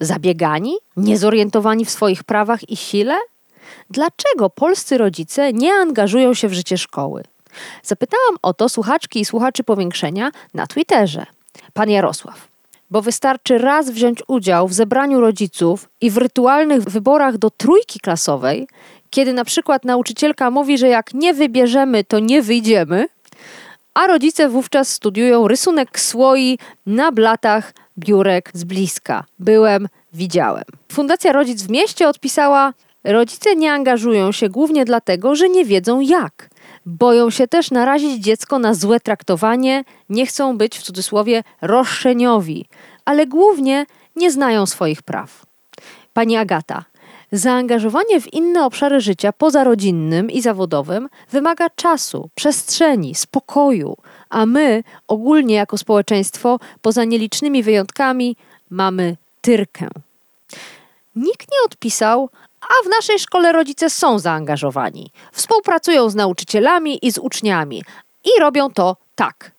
Zabiegani? Niezorientowani w swoich prawach i sile? Dlaczego polscy rodzice nie angażują się w życie szkoły? Zapytałam o to słuchaczki i słuchaczy powiększenia na Twitterze. Pan Jarosław. Bo wystarczy raz wziąć udział w zebraniu rodziców i w rytualnych wyborach do trójki klasowej, kiedy na przykład nauczycielka mówi, że jak nie wybierzemy, to nie wyjdziemy, a rodzice wówczas studiują rysunek słoi na blatach biurek z bliska. Byłem, widziałem. Fundacja Rodzic w Mieście odpisała: Rodzice nie angażują się głównie dlatego, że nie wiedzą jak. Boją się też narazić dziecko na złe traktowanie, nie chcą być w cudzysłowie roszczeniowi, ale głównie nie znają swoich praw. Pani Agata, Zaangażowanie w inne obszary życia pozarodzinnym i zawodowym wymaga czasu, przestrzeni, spokoju, a my ogólnie jako społeczeństwo, poza nielicznymi wyjątkami, mamy tyrkę. Nikt nie odpisał, a w naszej szkole rodzice są zaangażowani. Współpracują z nauczycielami i z uczniami i robią to tak.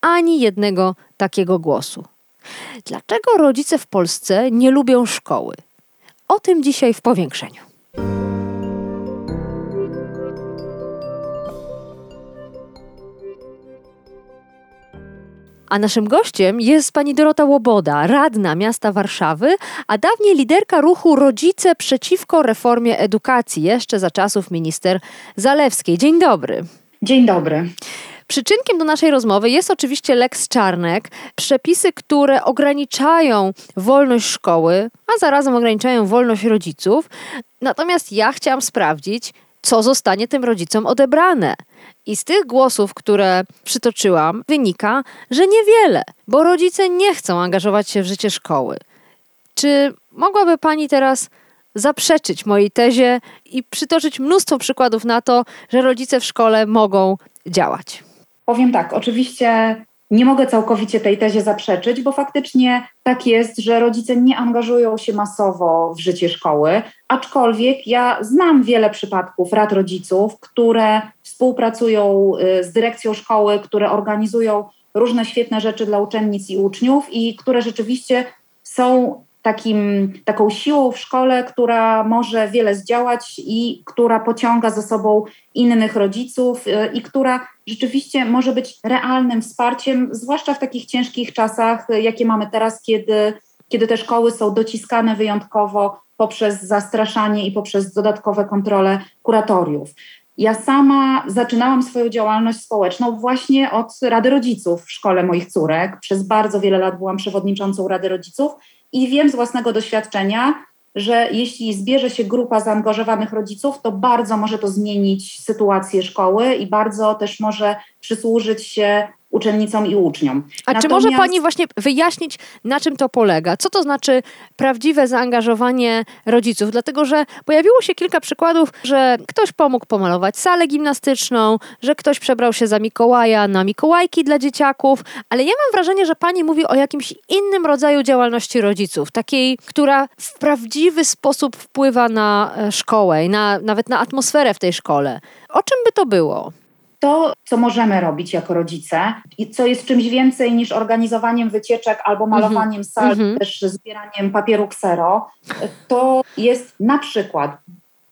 Ani jednego takiego głosu. Dlaczego rodzice w Polsce nie lubią szkoły? O tym dzisiaj w powiększeniu. A naszym gościem jest pani Dorota Łoboda, radna miasta Warszawy, a dawniej liderka ruchu Rodzice przeciwko reformie edukacji, jeszcze za czasów minister Zalewskiej. Dzień dobry. Dzień dobry. Przyczynkiem do naszej rozmowy jest oczywiście Lex Czarnek, przepisy, które ograniczają wolność szkoły, a zarazem ograniczają wolność rodziców. Natomiast ja chciałam sprawdzić, co zostanie tym rodzicom odebrane. I z tych głosów, które przytoczyłam, wynika, że niewiele, bo rodzice nie chcą angażować się w życie szkoły. Czy mogłaby Pani teraz zaprzeczyć mojej tezie i przytoczyć mnóstwo przykładów na to, że rodzice w szkole mogą działać? Powiem tak, oczywiście nie mogę całkowicie tej tezie zaprzeczyć, bo faktycznie tak jest, że rodzice nie angażują się masowo w życie szkoły, aczkolwiek ja znam wiele przypadków rad rodziców, które współpracują y, z dyrekcją szkoły, które organizują różne świetne rzeczy dla uczennic i uczniów i które rzeczywiście są takim, taką siłą w szkole, która może wiele zdziałać i która pociąga za sobą innych rodziców y, i która rzeczywiście może być realnym wsparciem, zwłaszcza w takich ciężkich czasach, y, jakie mamy teraz, kiedy, kiedy te szkoły są dociskane wyjątkowo poprzez zastraszanie i poprzez dodatkowe kontrole kuratoriów. Ja sama zaczynałam swoją działalność społeczną właśnie od Rady Rodziców w szkole moich córek. Przez bardzo wiele lat byłam przewodniczącą Rady Rodziców i wiem z własnego doświadczenia, że jeśli zbierze się grupa zaangażowanych rodziców, to bardzo może to zmienić sytuację szkoły i bardzo też może przysłużyć się uczennicom i uczniom. A Natomiast... czy może Pani właśnie wyjaśnić, na czym to polega? Co to znaczy prawdziwe zaangażowanie rodziców? Dlatego, że pojawiło się kilka przykładów, że ktoś pomógł pomalować salę gimnastyczną, że ktoś przebrał się za Mikołaja na Mikołajki dla dzieciaków, ale ja mam wrażenie, że Pani mówi o jakimś innym rodzaju działalności rodziców, takiej, która w prawdziwy sposób wpływa na e, szkołę i na, nawet na atmosferę w tej szkole. O czym by to było? To, co możemy robić jako rodzice i co jest czymś więcej niż organizowaniem wycieczek albo mhm. malowaniem mm -hmm. sal, mm -hmm. też zbieraniem papieru ksero, to jest na przykład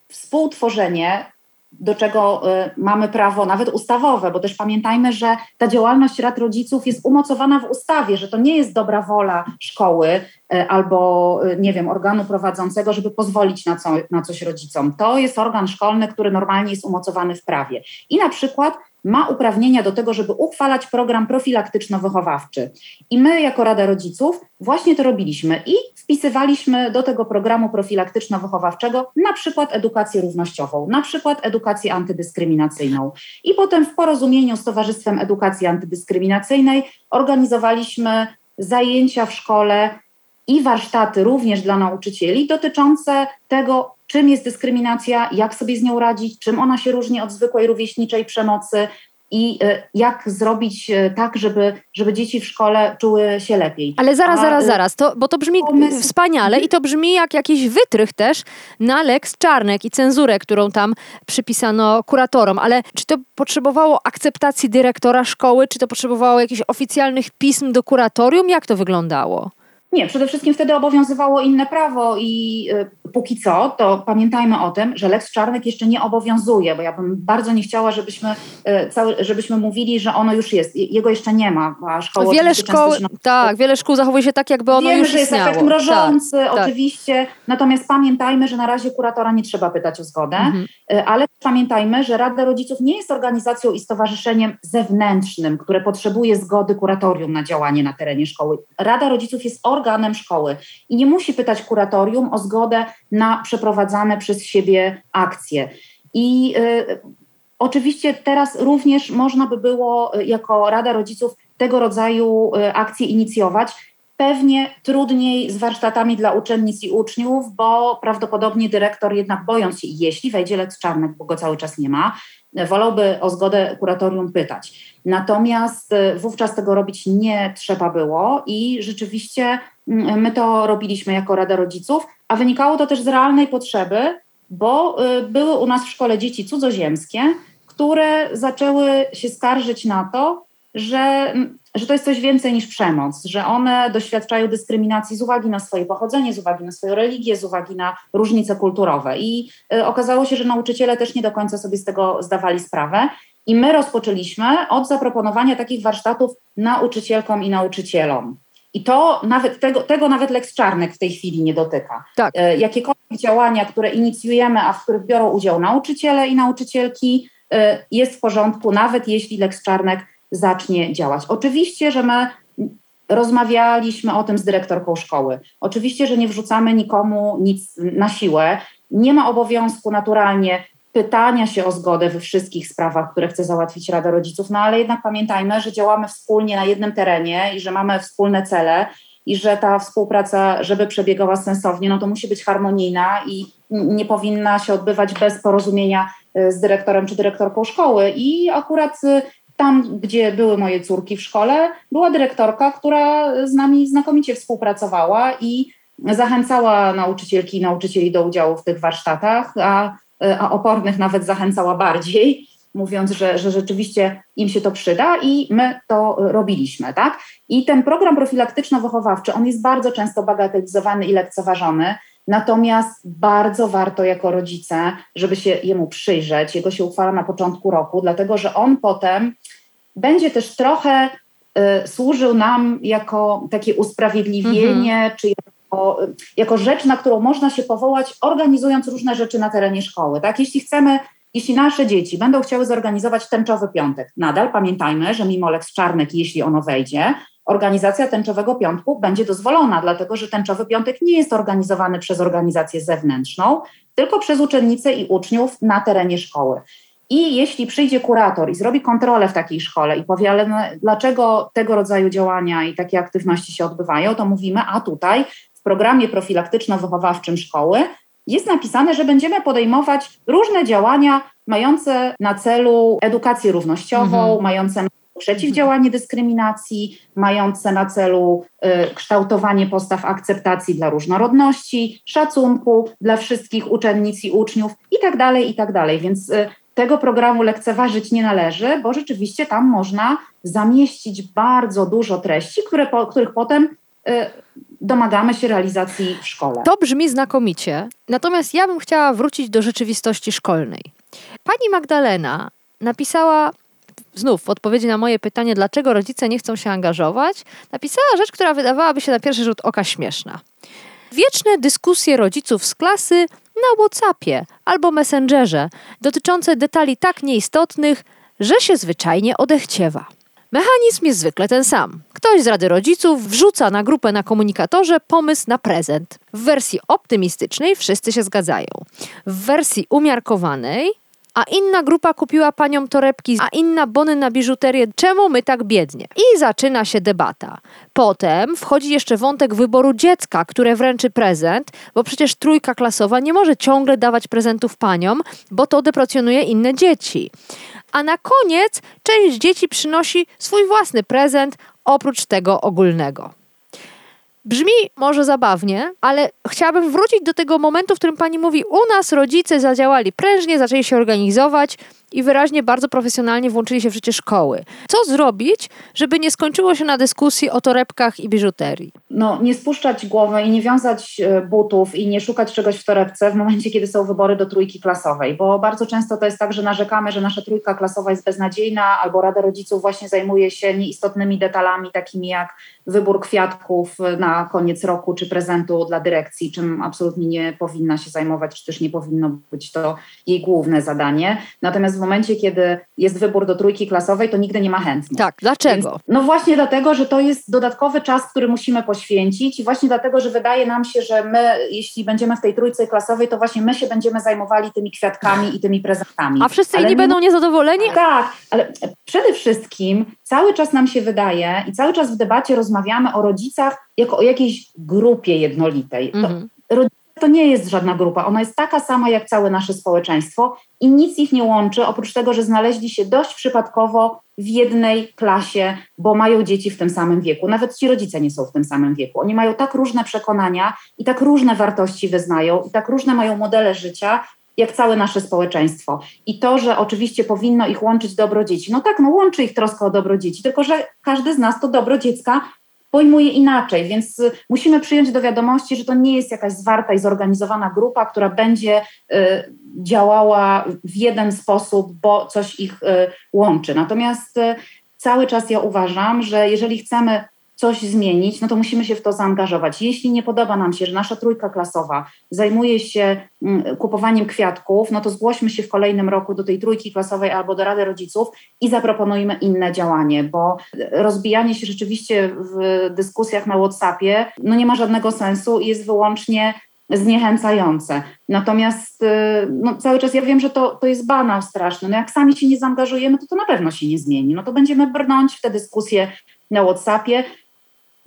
współtworzenie do czego y, mamy prawo nawet ustawowe, bo też pamiętajmy, że ta działalność rad rodziców jest umocowana w ustawie, że to nie jest dobra wola szkoły y, albo, y, nie wiem, organu prowadzącego, żeby pozwolić na, co, na coś rodzicom. To jest organ szkolny, który normalnie jest umocowany w prawie. I na przykład ma uprawnienia do tego, żeby uchwalać program profilaktyczno-wychowawczy. I my, jako Rada Rodziców, właśnie to robiliśmy i wpisywaliśmy do tego programu profilaktyczno-wychowawczego na przykład edukację równościową, na przykład edukację antydyskryminacyjną. I potem w porozumieniu z Towarzystwem Edukacji Antydyskryminacyjnej organizowaliśmy zajęcia w szkole i warsztaty również dla nauczycieli dotyczące tego, czym jest dyskryminacja, jak sobie z nią radzić, czym ona się różni od zwykłej rówieśniczej przemocy, i e, jak zrobić e, tak, żeby, żeby dzieci w szkole czuły się lepiej. Ale zaraz, A, zaraz, e, zaraz, to, bo to brzmi pomysł... wspaniale i to brzmi jak jakiś wytrych też na Lex Czarnek i cenzurę, którą tam przypisano kuratorom. Ale czy to potrzebowało akceptacji dyrektora szkoły, czy to potrzebowało jakichś oficjalnych pism do kuratorium? Jak to wyglądało? Nie, przede wszystkim wtedy obowiązywało inne prawo i y, póki co, to pamiętajmy o tym, że Lex Czarnek jeszcze nie obowiązuje, bo ja bym bardzo nie chciała, żebyśmy, y, cały, żebyśmy mówili, że ono już jest. Jego jeszcze nie ma, a szkoły Wiele szkoł, się... tak, wiele szkół zachowuje się tak, jakby ono Wiemy, już że jest istniało. efekt mrożący, tak, tak. oczywiście, tak. natomiast pamiętajmy, że na razie kuratora nie trzeba pytać o zgodę, mhm. Y, ale pamiętajmy, że Rada Rodziców nie jest organizacją i stowarzyszeniem zewnętrznym, które potrzebuje zgody kuratorium na działanie na terenie szkoły. Rada Rodziców jest organem, organem szkoły i nie musi pytać kuratorium o zgodę na przeprowadzane przez siebie akcje. I y, oczywiście teraz również można by było y, jako Rada Rodziców tego rodzaju y, akcje inicjować. Pewnie trudniej z warsztatami dla uczennic i uczniów, bo prawdopodobnie dyrektor jednak bojąc się, jeśli wejdzie Lec Czarnek, bo go cały czas nie ma, wolałby o zgodę kuratorium pytać. Natomiast y, wówczas tego robić nie trzeba było i rzeczywiście mm, my to robiliśmy jako Rada Rodziców, a wynikało to też z realnej potrzeby, bo y, były u nas w szkole dzieci cudzoziemskie, które zaczęły się skarżyć na to, że mm, że to jest coś więcej niż przemoc, że one doświadczają dyskryminacji z uwagi na swoje pochodzenie, z uwagi na swoją religię, z uwagi na różnice kulturowe. I y, okazało się, że nauczyciele też nie do końca sobie z tego zdawali sprawę. I my rozpoczęliśmy od zaproponowania takich warsztatów nauczycielkom i nauczycielom. I to nawet tego, tego nawet Lex Czarnek w tej chwili nie dotyka. Tak. Y, jakiekolwiek działania, które inicjujemy, a w których biorą udział nauczyciele i nauczycielki, y, jest w porządku, nawet jeśli Lex Czarnek zacznie działać. Oczywiście, że my rozmawialiśmy o tym z dyrektorką szkoły. Oczywiście, że nie wrzucamy nikomu nic na siłę. Nie ma obowiązku naturalnie pytania się o zgodę we wszystkich sprawach, które chce załatwić Rada Rodziców, no ale jednak pamiętajmy, że działamy wspólnie na jednym terenie i że mamy wspólne cele i że ta współpraca, żeby przebiegała sensownie, no to musi być harmonijna i nie powinna się odbywać bez porozumienia y, z dyrektorem czy dyrektorką szkoły. I akurat y, tam, gdzie były moje córki w szkole, była dyrektorka, która z nami znakomicie współpracowała i zachęcała nauczycielki i nauczycieli do udziału w tych warsztatach, a, a opornych nawet zachęcała bardziej, mówiąc, że, że rzeczywiście im się to przyda i my to robiliśmy, tak? I ten program profilaktyczno-wychowawczy, on jest bardzo często bagatelizowany i lekceważony, Natomiast bardzo warto jako rodzice, żeby się jemu przyjrzeć. Jego się uchwala na początku roku, dlatego że on potem będzie też trochę y, służył nam jako takie usprawiedliwienie, mhm. czy jako, jako rzecz, na którą można się powołać, organizując różne rzeczy na terenie szkoły. Tak? Jeśli chcemy jeśli nasze dzieci będą chciały zorganizować tęczowy piątek, nadal pamiętajmy, że mimo Lex Czarnek, jeśli ono wejdzie, organizacja tęczowego piątku będzie dozwolona, dlatego że tęczowy piątek nie jest organizowany przez organizację zewnętrzną, tylko przez uczennice i uczniów na terenie szkoły. I jeśli przyjdzie kurator i zrobi kontrolę w takiej szkole i powie, ale no, dlaczego tego rodzaju działania i takie aktywności się odbywają, to mówimy, a tutaj w programie profilaktyczno-wychowawczym szkoły jest napisane, że będziemy podejmować różne działania mające na celu edukację równościową, mhm. mające na przeciwdziałanie dyskryminacji, mające na celu y, kształtowanie postaw akceptacji dla różnorodności, szacunku dla wszystkich uczennic i uczniów itd., tak itd. Tak Więc y, tego programu lekceważyć nie należy, bo rzeczywiście tam można zamieścić bardzo dużo treści, które, po, których potem y, domagamy się realizacji w szkole. To brzmi znakomicie. Natomiast ja bym chciała wrócić do rzeczywistości szkolnej. Pani Magdalena napisała znów w odpowiedzi na moje pytanie, dlaczego rodzice nie chcą się angażować, napisała rzecz, która wydawałaby się na pierwszy rzut oka śmieszna. Wieczne dyskusje rodziców z klasy na WhatsAppie albo Messengerze, dotyczące detali tak nieistotnych, że się zwyczajnie odechciewa. Mechanizm jest zwykle ten sam. Ktoś z Rady Rodziców wrzuca na grupę na komunikatorze pomysł na prezent. W wersji optymistycznej wszyscy się zgadzają. W wersji umiarkowanej a inna grupa kupiła paniom torebki, a inna bony na biżuterię. Czemu my tak biednie? I zaczyna się debata. Potem wchodzi jeszcze wątek wyboru dziecka, które wręczy prezent, bo przecież trójka klasowa nie może ciągle dawać prezentów paniom, bo to deprecjonuje inne dzieci. A na koniec część dzieci przynosi swój własny prezent oprócz tego ogólnego. Brzmi może zabawnie, ale chciałabym wrócić do tego momentu, w którym pani mówi: U nas rodzice zadziałali prężnie, zaczęli się organizować i wyraźnie bardzo profesjonalnie włączyli się w życie szkoły. Co zrobić, żeby nie skończyło się na dyskusji o torebkach i biżuterii? No, nie spuszczać głowy i nie wiązać e, butów i nie szukać czegoś w torebce w momencie, kiedy są wybory do trójki klasowej, bo bardzo często to jest tak, że narzekamy, że nasza trójka klasowa jest beznadziejna, albo Rada Rodziców właśnie zajmuje się nieistotnymi detalami, takimi jak wybór kwiatków na koniec roku czy prezentu dla dyrekcji, czym absolutnie nie powinna się zajmować, czy też nie powinno być to jej główne zadanie. Natomiast w momencie, kiedy jest wybór do trójki klasowej, to nigdy nie ma chętnych. Tak, dlaczego? Więc, no właśnie dlatego, że to jest dodatkowy czas, który musimy poświęcić i właśnie dlatego, że wydaje nam się, że my, jeśli będziemy w tej trójce klasowej, to właśnie my się będziemy zajmowali tymi kwiatkami i tymi prezentami. A wszyscy ale inni będą niezadowoleni? Tak, ale przede wszystkim cały czas nam się wydaje i cały czas w debacie rozmawiamy o rodzicach jako o jakiejś grupie jednolitej. Mhm. To, to nie jest żadna grupa, ona jest taka sama jak całe nasze społeczeństwo i nic ich nie łączy, oprócz tego, że znaleźli się dość przypadkowo w jednej klasie, bo mają dzieci w tym samym wieku. Nawet ci rodzice nie są w tym samym wieku. Oni mają tak różne przekonania i tak różne wartości wyznają i tak różne mają modele życia, jak całe nasze społeczeństwo. I to, że oczywiście powinno ich łączyć dobro dzieci. No tak, no łączy ich troska o dobro dzieci, tylko że każdy z nas to dobro dziecka pojmuje inaczej, więc y, musimy przyjąć do wiadomości, że to nie jest jakaś zwarta i zorganizowana grupa, która będzie y, działała w jeden sposób, bo coś ich y, łączy. Natomiast cały czas ja uważam, że jeżeli chcemy coś zmienić, no to musimy się w to zaangażować. Jeśli nie podoba nam się, że nasza trójka klasowa zajmuje się mm, kupowaniem kwiatków, no to zgłośmy się w kolejnym roku do tej trójki klasowej albo do Rady Rodziców i zaproponujmy inne działanie, bo rozbijanie się rzeczywiście w dyskusjach na WhatsAppie no nie ma żadnego sensu i jest wyłącznie zniechęcające. Natomiast y, no, cały czas ja wiem, że to, to jest banał straszny. No jak sami się nie zaangażujemy, to to na pewno się nie zmieni. No to będziemy brnąć w te dyskusje na WhatsAppie.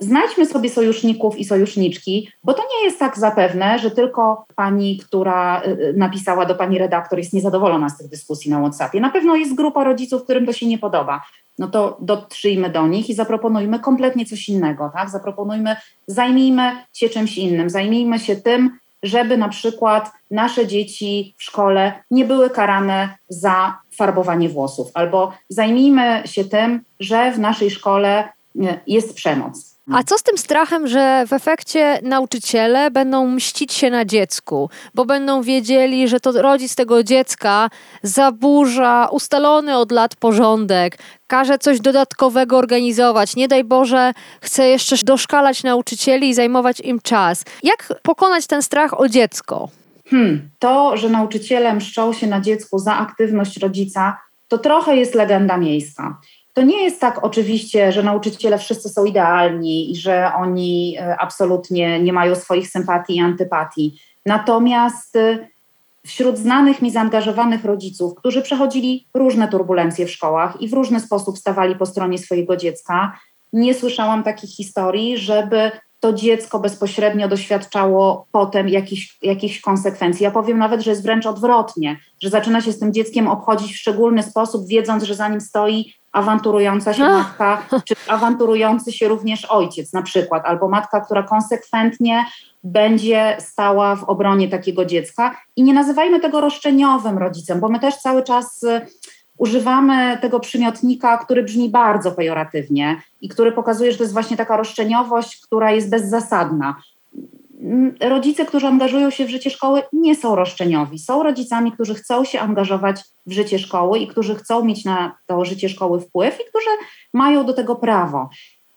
Znajdźmy sobie sojuszników i sojuszniczki, bo to nie jest tak zapewne, że tylko pani, która y, y, napisała do pani redaktor, jest niezadowolona z tych dyskusji na WhatsAppie. Na pewno jest grupa rodziców, którym to się nie podoba. No to dotrzyjmy do nich i zaproponujmy kompletnie coś innego, tak? Zaproponujmy, zajmijmy się czymś innym, zajmijmy się tym, żeby na przykład nasze dzieci w szkole nie były karane za farbowanie włosów, albo zajmijmy się tym, że w naszej szkole y, jest przemoc a co z tym strachem, że w efekcie nauczyciele będą mścić się na dziecku, bo będą wiedzieli, że to rodzic tego dziecka zaburza ustalony od lat porządek, każe coś dodatkowego organizować, nie daj Boże, chce jeszcze doszkalać nauczycieli i zajmować im czas. Jak pokonać ten strach o dziecko? Hmm, to, że nauczyciele mszczą się na dziecku za aktywność rodzica, to trochę jest legenda miejska. To nie jest tak oczywiście, że nauczyciele wszyscy są idealni i że oni e, absolutnie nie mają swoich sympatii i antypatii. Natomiast e, wśród znanych mi zaangażowanych rodziców, którzy przechodzili różne turbulencje w szkołach i w różny sposób stawali po stronie swojego dziecka, nie słyszałam takich historii, żeby to dziecko bezpośrednio doświadczało potem jakichś, jakichś konsekwencji. Ja powiem nawet, że jest wręcz odwrotnie, że zaczyna się z tym dzieckiem obchodzić w szczególny sposób, wiedząc, że za nim stoi awanturująca się matka, czy awanturujący się również ojciec na przykład, albo matka, która konsekwentnie będzie stała w obronie takiego dziecka. I nie nazywajmy tego roszczeniowym rodzicem, bo my też cały czas y, używamy tego przymiotnika, który brzmi bardzo pejoratywnie i który pokazuje, że to jest właśnie taka roszczeniowość, która jest bezzasadna rodzice, którzy angażują się w życie szkoły, nie są roszczeniowi. Są rodzicami, którzy chcą się angażować w życie szkoły i którzy chcą mieć na to życie szkoły wpływ i którzy mają do tego prawo.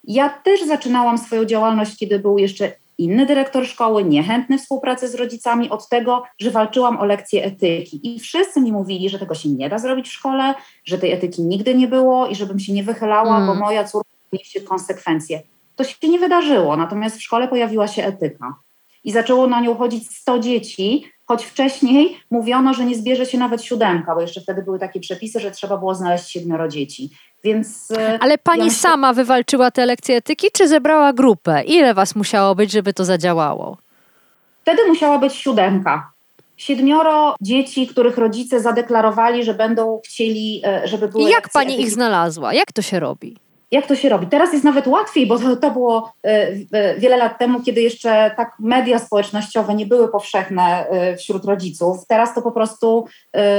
Ja też zaczynałam swoją działalność, kiedy był jeszcze inny dyrektor szkoły, niechętny współpracy z rodzicami, od tego, że walczyłam o lekcje etyki. I wszyscy mi mówili, że tego się nie da zrobić w szkole, że tej etyki nigdy nie było i żebym się nie wychylała, mm. bo moja córka niesie konsekwencje. To się nie wydarzyło, natomiast w szkole pojawiła się etyka i zaczęło na nią chodzić 100 dzieci, choć wcześniej mówiono, że nie zbierze się nawet siódemka, bo jeszcze wtedy były takie przepisy, że trzeba było znaleźć siedmioro dzieci. Więc, e, Ale pani ja myślę- sama wywalczyła te lekcje etyki, czy zebrała grupę? Ile was musiało być, żeby to zadziałało? Wtedy musiała być siódemka. Siedmioro dzieci, których rodzice zadeklarowali, że będą chcieli, e, żeby były. I jak pani ich etyki. znalazła? Jak to się robi? Jak to się robi? Teraz jest nawet łatwiej, bo to, było e, e, wiele lat temu, kiedy jeszcze tak media społecznościowe nie były powszechne e, wśród rodziców. Teraz to po prostu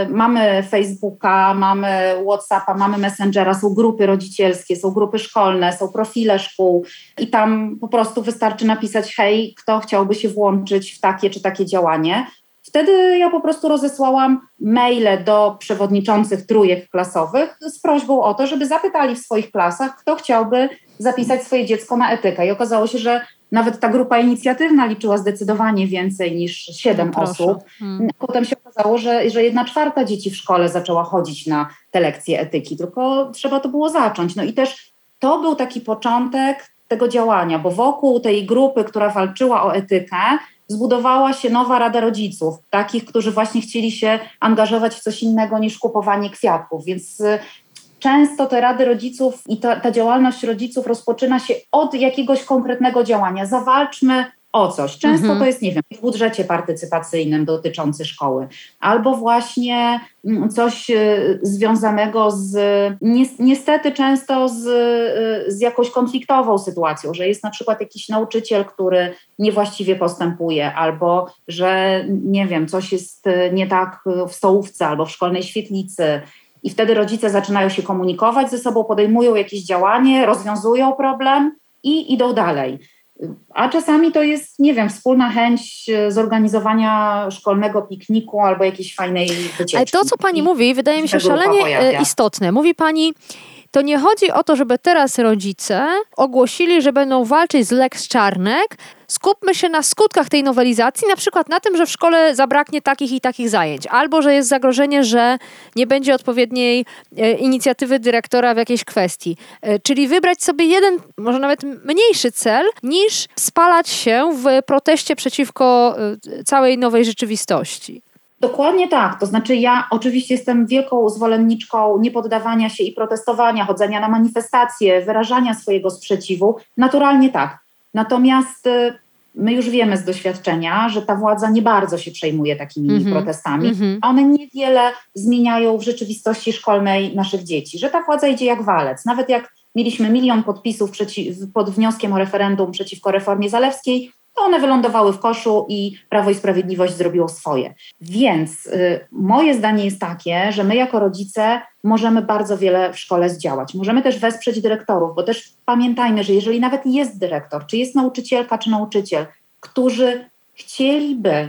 mamy Facebooka, mamy WhatsAppa, mamy Messengera, są grupy rodzicielskie, są grupy szkolne, są profile szkół i tam po prostu wystarczy napisać hej, kto chciałby się włączyć w takie czy takie działanie. Wtedy ja po prostu rozesłałam maile do przewodniczących trójek klasowych z prośbą o to, żeby zapytali w swoich klasach, kto chciałby zapisać swoje dziecko na etykę. I okazało się, że nawet ta grupa inicjatywna liczyła zdecydowanie więcej niż siedem No osób. Hmm. Potem się okazało, że, że jedna czwarta dzieci w szkole zaczęła chodzić na te lekcje etyki, tylko trzeba to było zacząć. No i też to był taki początek tego działania, bo wokół tej grupy, która walczyła o etykę, zbudowała się nowa Rada Rodziców, takich, którzy właśnie chcieli się angażować w coś innego niż kupowanie kwiatków. Więc y, często te Rady Rodziców i ta, ta działalność rodziców rozpoczyna się od jakiegoś konkretnego działania. Zawalczmy o coś. Często Mhm. to jest, nie wiem, w budżecie partycypacyjnym dotyczący szkoły, albo właśnie mm, coś y, związanego z, ni- niestety często z, y, z jakąś konfliktową sytuacją, że jest na przykład jakiś nauczyciel, który niewłaściwie postępuje, albo że, nie wiem, coś jest y, nie tak w stołówce albo w szkolnej świetlicy. I wtedy rodzice zaczynają się komunikować ze sobą, podejmują jakieś działanie, rozwiązują problem i idą dalej. A czasami to jest, nie wiem, wspólna chęć e, zorganizowania szkolnego pikniku albo jakiejś fajnej wycieczki. Ale to, co pani mówi, wydaje mi się szalenie e, istotne. Mówi pani, to nie chodzi o to, żeby teraz rodzice ogłosili, że będą walczyć z Lex Czarnek. Skupmy się na skutkach tej nowelizacji, na przykład na tym, że w szkole zabraknie takich i takich zajęć, albo że jest zagrożenie, że nie będzie odpowiedniej e, inicjatywy dyrektora w jakiejś kwestii. E, czyli wybrać sobie jeden, może nawet mniejszy cel, niż spalać się w proteście przeciwko e, całej nowej rzeczywistości. Dokładnie tak. To znaczy, ja oczywiście jestem wielką zwolenniczką niepoddawania się i protestowania, chodzenia na manifestacje, wyrażania swojego sprzeciwu. Naturalnie tak. Natomiast y, my już wiemy z doświadczenia, że ta władza nie bardzo się przejmuje takimi Mhm. protestami. Mhm. One niewiele zmieniają w rzeczywistości szkolnej naszych dzieci, że ta władza idzie jak walec. Nawet jak mieliśmy milion podpisów przeciw, pod wnioskiem o referendum przeciwko reformie Zalewskiej, one wylądowały w koszu i Prawo i Sprawiedliwość zrobiło swoje. Więc y, moje zdanie jest takie, że my jako rodzice możemy bardzo wiele w szkole zdziałać. Możemy też wesprzeć dyrektorów, bo też pamiętajmy, że jeżeli nawet jest dyrektor, czy jest nauczycielka, czy nauczyciel, którzy chcieliby y,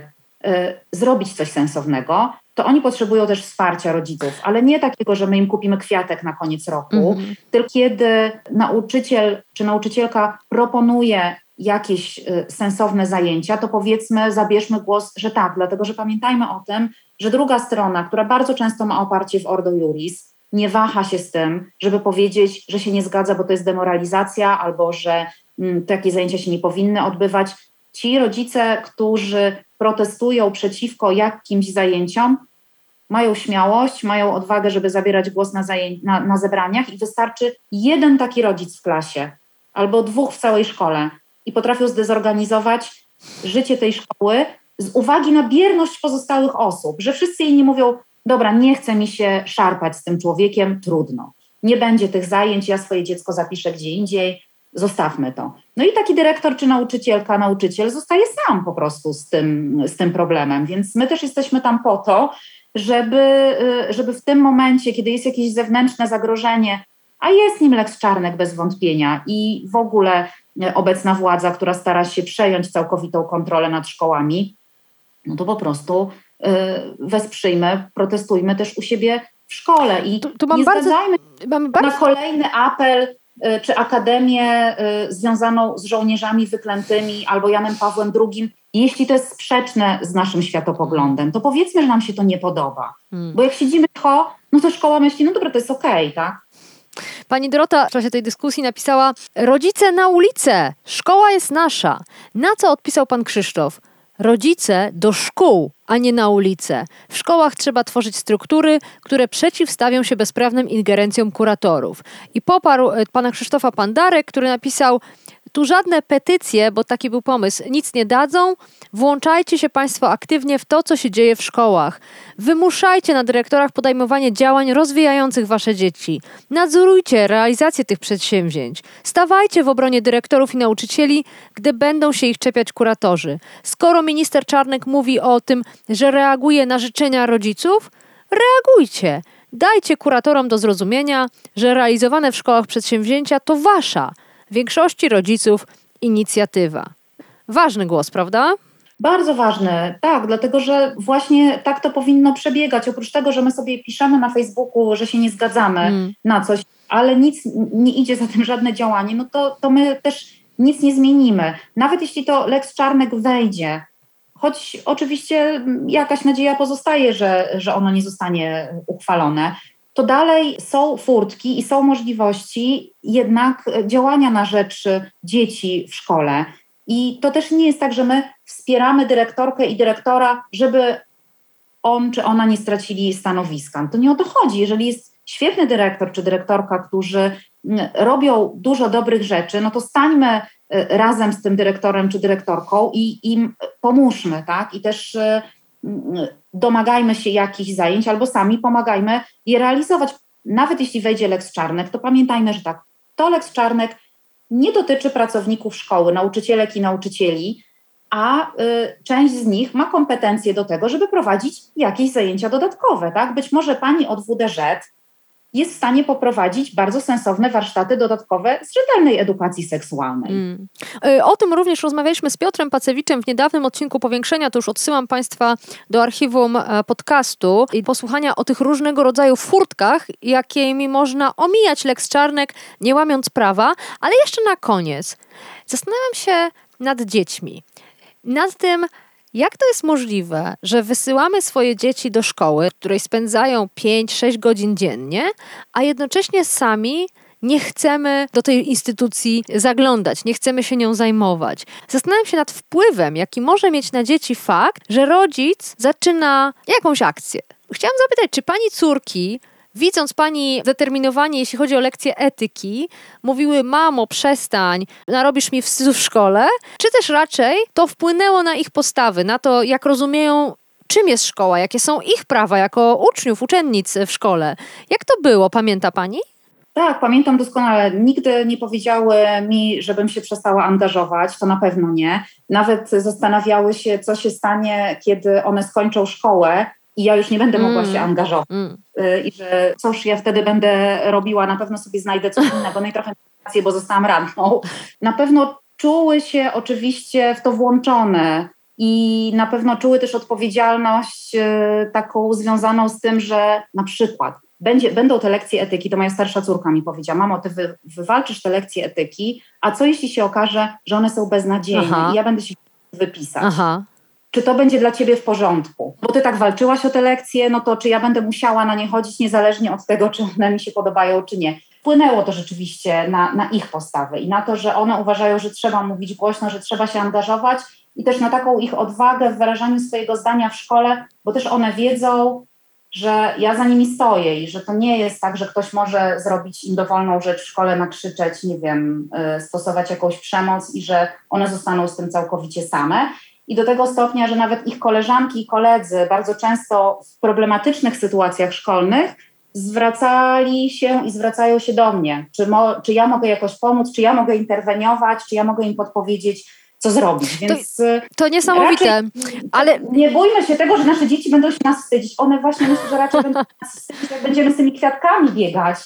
zrobić coś sensownego, to oni potrzebują też wsparcia rodziców, ale nie takiego, że my im kupimy kwiatek na koniec roku, Mhm. tylko kiedy nauczyciel czy nauczycielka proponuje jakieś y, sensowne zajęcia, to powiedzmy, zabierzmy głos, że tak, dlatego że pamiętajmy o tym, że druga strona, która bardzo często ma oparcie w Ordo Juris, nie waha się z tym, żeby powiedzieć, że się nie zgadza, bo to jest demoralizacja, albo że mm, takie zajęcia się nie powinny odbywać. Ci rodzice, którzy protestują przeciwko jakimś zajęciom, mają śmiałość, mają odwagę, żeby zabierać głos na, zajęć, na, na zebraniach i wystarczy jeden taki rodzic w klasie albo dwóch w całej szkole i potrafią zdezorganizować życie tej szkoły z uwagi na bierność pozostałych osób, że wszyscy inni mówią, dobra, nie chce mi się szarpać z tym człowiekiem, trudno. Nie będzie tych zajęć, ja swoje dziecko zapiszę gdzie indziej, zostawmy to. No i taki dyrektor czy nauczycielka, nauczyciel zostaje sam po prostu z tym, z tym problemem, więc my też jesteśmy tam po to, żeby, y, żeby w tym momencie, kiedy jest jakieś zewnętrzne zagrożenie, a jest nim Lex Czarnek bez wątpienia i w ogóle obecna władza, która stara się przejąć całkowitą kontrolę nad szkołami, no to po prostu y, wesprzyjmy, protestujmy też u siebie w szkole i Tu, tu nie bardzo, mam na bardzo kolejny apel y, czy akademię związaną z żołnierzami wyklętymi albo Janem Pawłem II, jeśli to jest sprzeczne z naszym światopoglądem, to powiedzmy, że nam się to nie podoba. Hmm. Bo jak siedzimy cicho, no to szkoła myśli, no dobra, to jest okej, tak? Pani Dorota w czasie tej dyskusji napisała: Rodzice na ulicę, szkoła jest nasza. Na co odpisał pan Krzysztof? Rodzice do szkół, a nie na ulicę. W szkołach trzeba tworzyć struktury, które przeciwstawią się bezprawnym ingerencjom kuratorów. I poparł e, pana Krzysztofa Pandarek, który napisał tu żadne petycje, bo taki był pomysł, nic nie dadzą. Włączajcie się Państwo aktywnie w to, co się dzieje w szkołach. Wymuszajcie na dyrektorach podejmowanie działań rozwijających Wasze dzieci. Nadzorujcie realizację tych przedsięwzięć. Stawajcie w obronie dyrektorów i nauczycieli, gdy będą się ich czepiać kuratorzy. Skoro minister Czarnek mówi o tym, że reaguje na życzenia rodziców, reagujcie. Dajcie kuratorom do zrozumienia, że realizowane w szkołach przedsięwzięcia to Wasza większości rodziców inicjatywa. Ważny głos, prawda? Bardzo ważny, tak, dlatego że właśnie tak to powinno przebiegać. Oprócz tego, że my sobie piszemy na Facebooku, że się nie zgadzamy mm. na coś, ale nic nie idzie za tym żadne działanie, no to, to my też nic nie zmienimy. Nawet jeśli to Lex Czarnek wejdzie, choć oczywiście jakaś nadzieja pozostaje, że, że ono nie zostanie uchwalone, to dalej są furtki i są możliwości jednak działania na rzecz dzieci w szkole. I to też nie jest tak, że my wspieramy dyrektorkę i dyrektora, żeby on czy ona nie stracili stanowiska. To nie o to chodzi. Jeżeli jest świetny dyrektor czy dyrektorka, którzy robią dużo dobrych rzeczy, no to stańmy y, razem z tym dyrektorem czy dyrektorką i im pomóżmy, tak? I też domagajmy się jakichś zajęć albo sami pomagajmy je realizować. Nawet jeśli wejdzie Lex Czarnek, to pamiętajmy, że tak, to Lex Czarnek nie dotyczy pracowników szkoły, nauczycielek i nauczycieli, a y, część z nich ma kompetencje do tego, żeby prowadzić jakieś zajęcia dodatkowe. Tak? Być może pani od WDŻ jest w stanie poprowadzić bardzo sensowne warsztaty dodatkowe z rzetelnej edukacji seksualnej. Mm. Y, o tym również rozmawialiśmy z Piotrem Pacewiczem w niedawnym odcinku Powiększenia. To już odsyłam Państwa do archiwum e, podcastu i posłuchania o tych różnego rodzaju furtkach, jakimi można omijać Lex Czarnek, nie łamiąc prawa. Ale jeszcze na koniec zastanawiam się nad dziećmi. Nad tym, jak to jest możliwe, że wysyłamy swoje dzieci do szkoły, w której spędzają 5-6 godzin dziennie, a jednocześnie sami nie chcemy do tej instytucji zaglądać, nie chcemy się nią zajmować. Zastanawiam się nad wpływem, jaki może mieć na dzieci fakt, że rodzic zaczyna jakąś akcję. Chciałam zapytać, czy pani córki widząc pani zdeterminowanie, jeśli chodzi o lekcje etyki, mówiły: Mamo, przestań, narobisz mi wstydu w szkole, czy też raczej to wpłynęło na ich postawy, na to, jak rozumieją czym jest szkoła, jakie są ich prawa jako uczniów, uczennic w szkole. Jak to było, pamięta pani? Tak, pamiętam doskonale. Nigdy nie powiedziały mi, żebym się przestała angażować, to na pewno nie. Nawet zastanawiały się, co się stanie, kiedy one skończą szkołę i ja już nie będę mogła mm. się angażować. Mm. Y, I że cóż ja wtedy będę robiła, na pewno sobie znajdę coś innego, no i trochę rację, bo zostałam ranną. Na pewno czuły się oczywiście w to włączone i na pewno czuły też odpowiedzialność y, taką związaną z tym, że na przykład będzie, będą te lekcje etyki, to moja starsza córka mi powiedziała, mamo, ty wy, wywalczysz te lekcje etyki, a co jeśli się okaże, że one są beznadziejne Aha. i ja będę się wypisać. Aha czy to będzie dla ciebie w porządku? Bo ty tak walczyłaś o te lekcje, no to czy ja będę musiała na nie chodzić niezależnie od tego, czy one mi się podobają, czy nie. Wpłynęło to rzeczywiście na, na ich postawy i na to, że one uważają, że trzeba mówić głośno, że trzeba się angażować i też na taką ich odwagę w wyrażaniu swojego zdania w szkole, bo też one wiedzą, że ja za nimi stoję i że to nie jest tak, że ktoś może zrobić im dowolną rzecz w szkole, nakrzyczeć, nie wiem, y, stosować jakąś przemoc i że one zostaną z tym całkowicie same i do tego stopnia, że nawet ich koleżanki i koledzy bardzo często w problematycznych sytuacjach szkolnych zwracali się i zwracają się do mnie, czy, mo, czy ja mogę jakoś pomóc, czy ja mogę interweniować, czy ja mogę im podpowiedzieć, co zrobić. Więc to, to niesamowite, ale... Nie bójmy się tego, że nasze dzieci będą się nas wstydzić. One właśnie myślę, że raczej będą nas wstydzić, jak będziemy z tymi kwiatkami biegać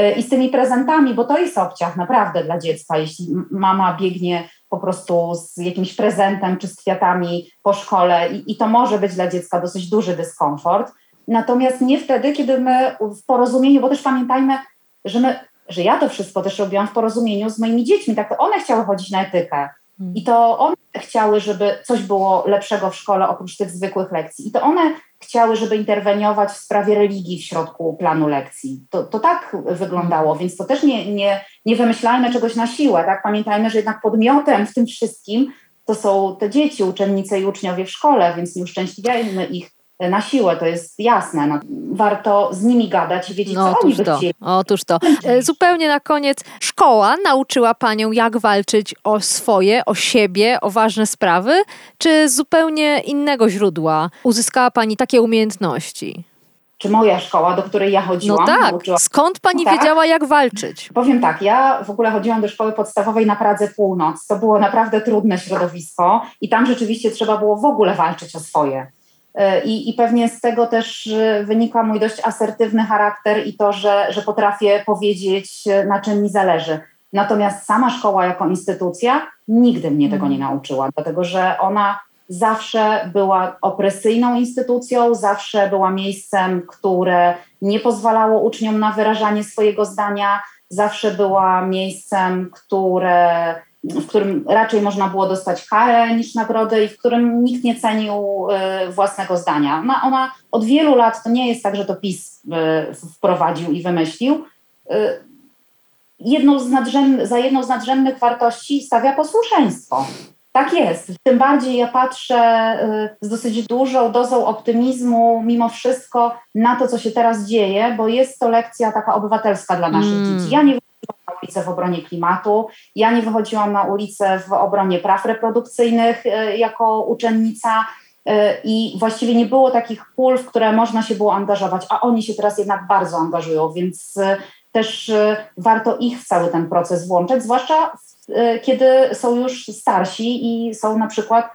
y, i z tymi prezentami, bo to jest obciach naprawdę dla dziecka, jeśli mama biegnie po prostu z jakimś prezentem czy z kwiatami po szkole i, i to może być dla dziecka dosyć duży dyskomfort. Natomiast nie wtedy, kiedy my w porozumieniu, bo też pamiętajmy, że my, że ja to wszystko też robiłam w porozumieniu z moimi dziećmi, tak to one chciały chodzić na etykę. Hmm. I to one chciały, żeby coś było lepszego w szkole oprócz tych zwykłych lekcji. I to one chciały, żeby interweniować w sprawie religii w środku planu lekcji. To, to tak wyglądało, więc to też nie, nie, nie wymyślajmy czegoś na siłę. Tak? Pamiętajmy, że jednak podmiotem w tym wszystkim to są te dzieci, uczennice i uczniowie w szkole, więc nie uszczęśliwiajmy ich na siłę, to jest jasne. No, warto z nimi gadać i wiedzieć, No, co oni by to. chcieli. Otóż to. E, Zupełnie na koniec. Szkoła nauczyła panią, jak walczyć o swoje, o siebie, o ważne sprawy, czy z zupełnie innego źródła uzyskała pani takie umiejętności? Czy moja szkoła, do której ja No chodziłam, tak. nauczyła Skąd pani Tak. wiedziała, jak walczyć? Powiem tak, ja w ogóle chodziłam do szkoły podstawowej na Pradze Północ. To było naprawdę trudne środowisko i tam rzeczywiście trzeba było w ogóle walczyć o swoje. Y, I, I pewnie z tego też y, wynika mój dość asertywny charakter i to, że, że potrafię powiedzieć, y, na czym mi zależy. Natomiast sama szkoła jako instytucja nigdy mnie tego nie nauczyła, dlatego że ona zawsze była opresyjną instytucją, zawsze była miejscem, które nie pozwalało uczniom na wyrażanie swojego zdania, zawsze była miejscem, które, w którym raczej można było dostać karę niż nagrodę i w którym nikt nie cenił y, własnego zdania. Ona, ona od wielu lat, to nie jest tak, że to PiS y, wprowadził i wymyślił, y, jedną z za jedną z nadrzędnych wartości stawia posłuszeństwo. Tak jest. Tym bardziej ja patrzę z dosyć dużą dozą optymizmu, mimo wszystko, na to, co się teraz dzieje, bo jest to lekcja taka obywatelska dla naszych Mm. dzieci. Ja nie na ulicę w obronie klimatu, ja nie wychodziłam na ulicę w obronie praw reprodukcyjnych y, jako uczennica. y, I właściwie nie było takich pól, w które można się było angażować, a oni się teraz jednak bardzo angażują, więc y, też warto ich w cały ten proces włączyć, zwłaszcza kiedy są już starsi i są na przykład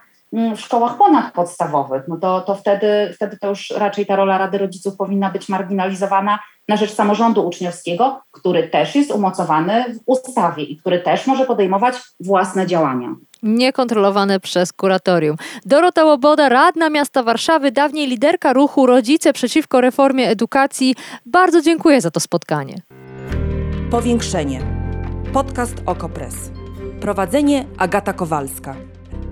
w szkołach ponadpodstawowych. No to, to wtedy, wtedy to już raczej ta rola Rady Rodziców powinna być marginalizowana na rzecz samorządu uczniowskiego, który też jest umocowany w ustawie i który też może podejmować własne działania. Niekontrolowane przez kuratorium. Dorota Łoboda, radna miasta Warszawy, dawniej liderka ruchu Rodzice przeciwko reformie edukacji. Bardzo dziękuję za to spotkanie. Powiększenie. Podcast Okopres. Prowadzenie Agata Kowalska.